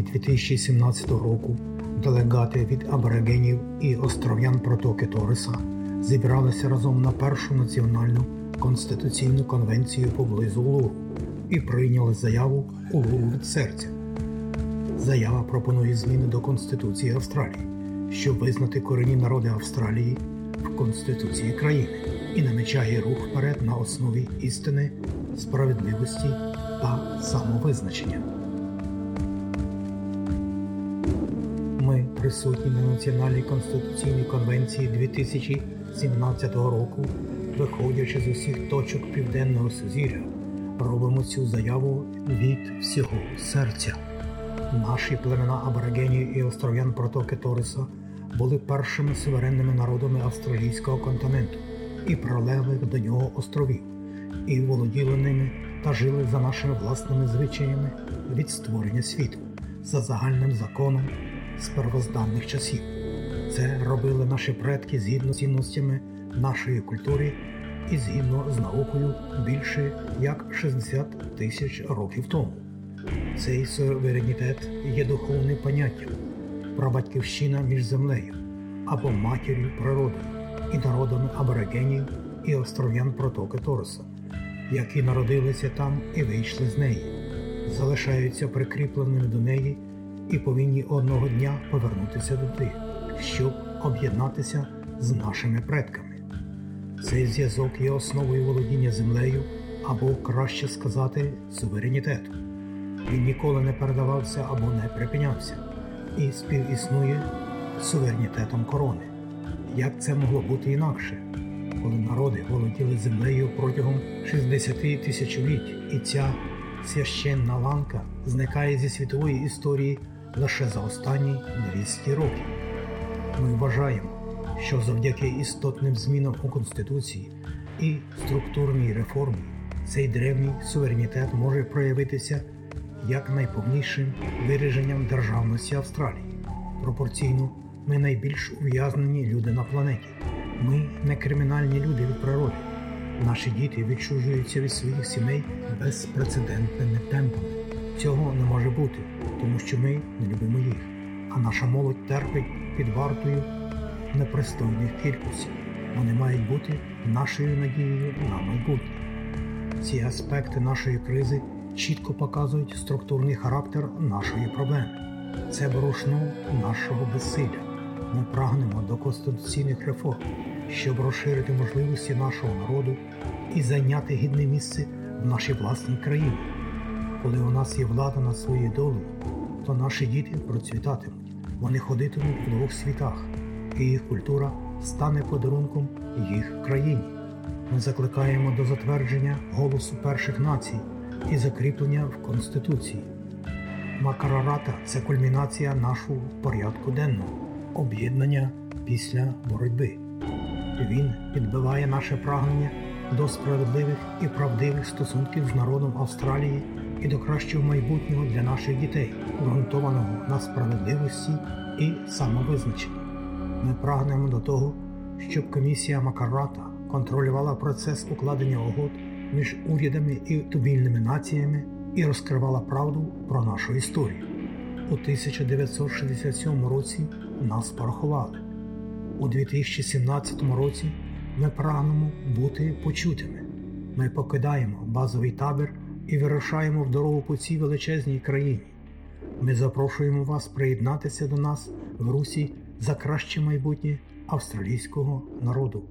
травні 2017 року делегати від аборигенів і остров'ян протоки Ториса зібралися разом на першу національну конституційну конвенцію поблизу Улуру і прийняли заяву Улуру від серця. Заява пропонує зміни до Конституції Австралії, щоб визнати корінні народи Австралії в Конституції країни і намічає рух вперед на основі істини, справедливості та самовизначення. Присутні на Національній конституційній конвенції 2017 року, виходячи з усіх точок південного сузір'я, робимо цю заяву від всього серця. Наші племена аборигенів і остров'ян протоки Ториса були першими суверенними народами австралійського континенту і прилеглих до нього островів, і володіли ними та жили за нашими власними звичаями від створення світу, за загальним законом з первозданних часів. Це робили наші предки згідно з цінностями нашої культури і згідно з наукою більше як 60 тисяч років тому. Цей суверенітет є духовним поняттям, прабатьківщина між землею або матір'ю природою і народами аборигенів і остров'ян протоки Тороса, які народилися там і вийшли з неї, залишаються прикріпленими до неї і повинні одного дня повернутися туди, щоб об'єднатися з нашими предками. Цей зв'язок є основою володіння землею або, краще сказати, суверенітету. Він ніколи не передавався або не припинявся і співіснує суверенітетом корони. Як це могло бути інакше, коли народи володіли землею протягом 60 тисячоліть, і ця священна ланка зникає зі світової історії лише за останні 200 років? Ми вважаємо, що завдяки істотним змінам у Конституції і структурній реформі цей древній суверенітет може проявитися як найповнішим вираженням державності Австралії. Пропорційно ми найбільш ув'язнені люди на планеті. Ми не кримінальні люди від природи. Наші діти відчужуються від своїх сімей безпрецедентними темпами. Цього не може бути, тому що ми не любимо їх, а наша молодь терпить під вартою непристойних кількостей. Вони мають бути нашою надією на майбутнє. Ці аспекти нашої кризи чітко показують структурний характер нашої проблеми. Це борошно нашого безсилля. Ми прагнемо до конституційних реформ, щоб розширити можливості нашого народу і зайняти гідне місце в нашій власній країні. Коли у нас є влада над своєю долею, то наші діти процвітатимуть, вони ходитимуть в двох світах, і їх культура стане подарунком їх країні. Ми закликаємо до затвердження голосу перших націй і закріплення в Конституції. Макарарата це кульмінація нашого порядку денного, об'єднання після боротьби. Він підбиває наше прагнення до справедливих і правдивих стосунків з народом Австралії і до кращого майбутнього для наших дітей, ґрунтованого на справедливості і самовизначенні. Ми прагнемо до того, щоб комісія Макарата контролювала процес укладення угод між урядами і тубільними націями і розкривала правду про нашу історію. У 1967 році нас порахували. У 2017 році ми прагнемо бути почутими. Ми покидаємо базовий табір і вирушаємо в дорогу по цій величезній країні. Ми запрошуємо вас приєднатися до нас в Русі за краще майбутнє австралійського народу.